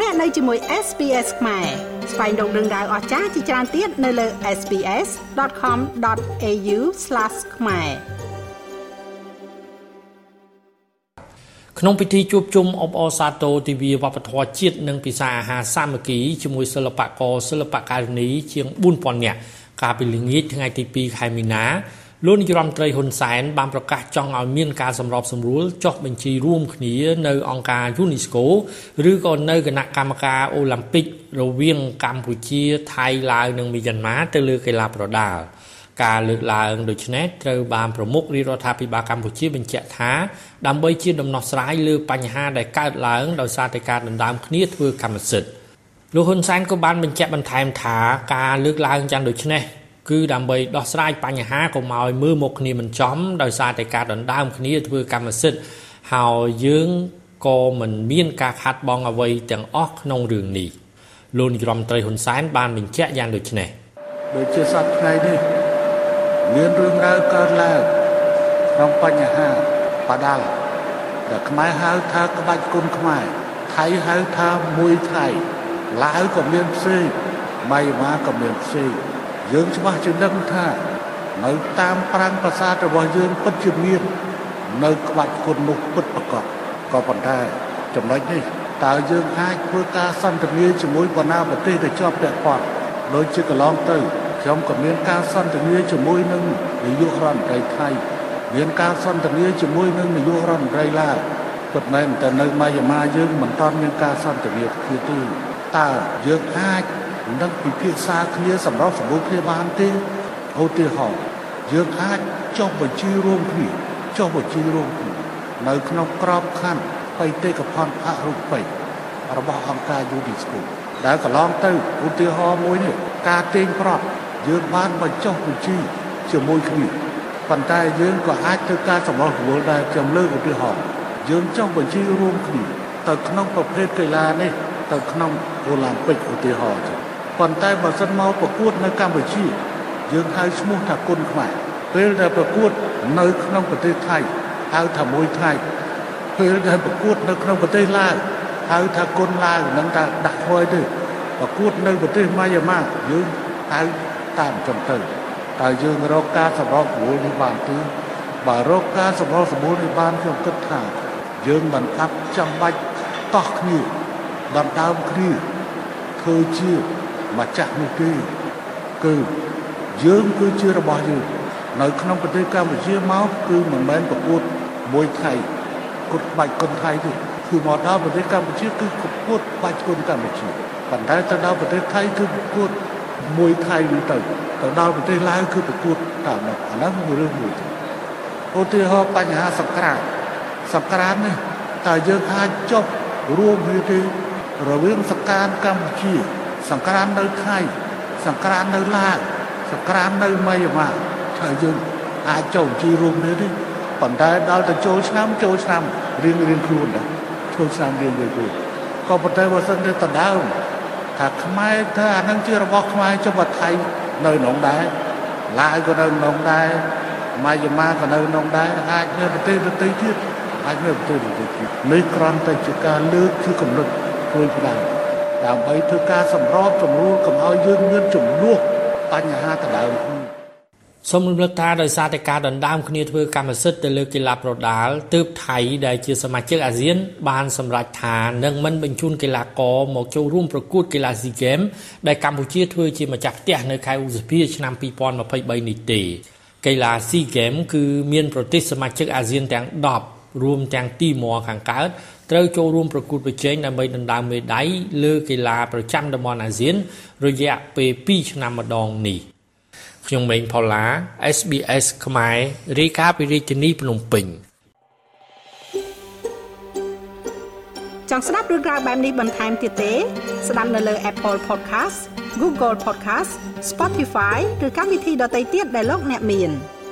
លោកអ្នកនៅជាមួយ SPS ខ្មែរស្វែងរកដឹងដៅអស្ចារ្យជាច្រើនទៀតនៅលើ SPS.com.au/ ខ្មែរក្នុងពិធីជួបជុំអបអរសាទរទិវាវប្បធម៌ជាតិនិងពិសាអាហារសាមគ្គីជាមួយសិល្បករសិល្បការិនីជាង4000នាក់កាលពីល្ងាចថ្ងៃទី2ខែមីនា លោកនាយរដ្ឋមន្ត្រីហ៊ុនសែនបានប្រកាសចង់ឲ្យមានការសម្របសម្រួលចុះបញ្ជីរួមគ្នានៅអង្គការ UNESCO ឬក៏នៅគណៈកម្មការអូឡ িম্প ពិករវាងកម្ពុជាថៃឡាវនិងមីយ៉ាន់ម៉ាទៅលើកីឡាប្រដាល់ការលើកឡើងដូចនេះត្រូវបានប្រមុខរាជរដ្ឋាភិបាលកម្ពុជាបញ្ជាក់ថាដើម្បីជាដំណោះស្រាយលើបញ្ហាដែលកើតឡើងដោយសារតែការដណ្ដើមគ្នាធ្វើកម្មសិទ្ធិលោកហ៊ុនសែនក៏បានបញ្ជាក់បន្ថែមថាការលើកឡើងយ៉ាងដូចនេះ គឺដើម្បីដោះស្រាយបញ្ហាកុំឲ្យមើលមុខគ្នាមិនចំដោយសារតែការដណ្ដើមគ្នាធ្វើកម្មសិទ្ធិហើយយើងក៏មិនមានការខាត់បងអ្វីទាំងអស់ក្នុងរឿងនេះលោកនាយរដ្ឋមន្ត្រីហ៊ុនសែនបានបញ្ជាក់យ៉ាងដូចនេះដូចជាសប្តាហ៍ថ្ងៃនេះមានរឿងរ៉ាវកើតឡើងក្នុងបញ្ហាបដាល់ដែលខ្មែរហៅថាក្បាច់គុណខ្មែរថៃហៅថាមួយថៃឡាវក៏មានផ្សេងម៉ៃម៉ាក៏មានផ្សេង យើងច្បាស់ជាដឹងថានៅតាមប្រាង្គប្រាសាទរបស់យើងពិតជាមាន នៅក្បាច់គុណនោះពិតប្រកបក៏ប៉ុន្តែចំណុចនេះតើយើងអាចធ្វើការសន្ទនាជាមួយបណ្ដាប្រទេសដែលជាប់ពាក់ព័ន្ធដូចជាកន្លងទៅខ្ញុំក៏មានការសន្ទនាជាមួយនឹងនាយករដ្ឋមន្ត្រីថៃមានការសន្ទនាជាមួយនឹងនាយករដ្ឋមន្ត្រីឡាវពិតមែនតែនៅម៉ាយ៉ាម៉ាយើងមិនទាន់មានការសន្ទនាគ្នាទេតើយើងអាច នឹងពិភាក្សាគ្នាសម្រាប់សម្រួលគ្នាបានទេឧទាហរណ៍យើងអាចចុះបញ្ជីរួមគ្នាចុះបញ្ជីរួមគ្នានៅក្នុងក្របខ័ណ្ឌបេតិកភណ្ឌអរូបីរបស់អង្គការ UNESCO ដែលកន្លងទៅឧទាហរណ៍មួយនេះការទាញប្រត់យើងបានបញ្ចុះបញ្ជីជាមួយគ្នាប៉ុន្តែយើងក៏អាចធ្វើការសម្រុះសម្រួលដែរខ្ញុំលើកឧទាហរណ៍យើងចុះបញ្ជីរួមគ្នាទៅក្នុងប្រភេទកីឡានេះទៅក្នុងអូឡ িম্প ពិកឧទាហរណ៍ចឹង ប៉ុន្តែបើសិនមកប្រកួតនៅកម្ពុជា យើងហៅឈ្មោះថាគុណខ្មែរពេលដែលប្រកួតនៅក្នុងប្រទេសថៃហៅថាមួយថៃពេលដែលប្រកួតនៅក្នុងប្រទេសឡាវហៅថាគុណឡាវនឹងថាដាក់ថ្មីទេប្រកួតនៅប្រទេសម៉ាយ៉ាម៉ាយើងហៅតាមចឹងទៅតើយើងរកការសម្របសម្រួលនេះបានទេបើរកការសម្របសម្រួលនេះបានខ្ញុំគិតថា យើងមិនអាប់ចាំបាច់តោះគ្នាដណ្ដើមគ្នាធ្វើជា ម្ចាស់នោះទេគឺយើងគឺជារបស់យើងនៅក្នុងប្រទេសកម្ពុជាមកគឺមិនមែនប្រកួតមួយថៃគុតបាច់គុនថៃទេគឺមកដល់ប្រទេសកម្ពុជាគឺប្រកួតបាច់គុនកម្ពុជាប៉ុន្តែទៅដល់ប្រទេសថៃគឺប្រកួតមួយថៃនេះទៅទៅដល់ប្រទេសឡាវគឺប្រកួតតាមនោះអានោះគឺរឿងមួយទៅឧទាហរណ៍បញ្ហាសង្គ្រាមសង្គ្រាមនេះតើយើងអាចចុះរួមគ្នាទេរវាងសកានកម្ពុជា សង្គ្រាមនៅថៃសង្គ្រាមនៅឡាវសង្គ្រាមនៅមីយ៉ាម៉ាថាយើងអាចចូលជីរួមនេះទេប៉ុន្តែដល់ទៅចូលឆ្នាំចូលឆ្នាំរៀងរៀងខ្លួនដែរចូលឆ្នាំរៀងរៀងខ្លួនក៏ប៉ុន្តែបើសិនទៅដដើមថាខ្មែរថាអានឹងជារបស់ខ្មែរចុះបើថៃនៅក្នុងដែរឡាវក៏នៅក្នុងដែរម៉ាយ៉ាម៉ាក៏នៅក្នុងដែរអាចនៅប្រទេសដទៃទៀតអាចនៅប្រទេសដទៃទៀតនេះគ្រាន់តែជាការលើកជាកំណត់ធ្វើផ្ដាំ ដើម្បីធ្វើការសម្របសម្រួលកុំឲ្យយើងមានចំនួនបញ្ហាដដើមគ្នាសូមរំលឹកថាដោយសារតែការដណ្ដើមគ្នាធ្វើកម្មសិទ្ធិទៅលើកីឡាប្រដាល់ទើបថៃដែលជាសមាជិកអាស៊ាន បានសម្រេចថានឹងមិនបញ្ជូនកីឡាករមកចូលរួមប្រកួតកីឡាស៊ីហ្គេមដែលកម្ពុជាធ្វើជាម្ចាស់ផ្ទះនៅខែឧសភាឆ្នាំ2023នេះទេកីឡាស៊ីហ្គេមគឺមានប្រទេសសមាជិកអាស៊ានទាំង10រួមទាំងទីម៉័រខាងកើត ត្រូវចូលរួមប្រកួតប្រជែងដើម្បីដណ្ដើមមេដាយលើកីឡាប្រចាំតំបន់អាស៊ាន រយៈពេល2ឆ្នាំម្ដងនេះខ្ញុំម៉េងផល្លា SBS ខ្មែររាយការណ៍ពីរាជធានីភ្នំពេញចង់ស្ដាប់រឿងក្រៅបែបនេះបន្ថែមទៀតទេ ស្ដាប់នៅលើ Apple Podcast Google Podcast Spotify ឬកម្មវិធីដទៃទៀតដែលលោកអ្នកមាន។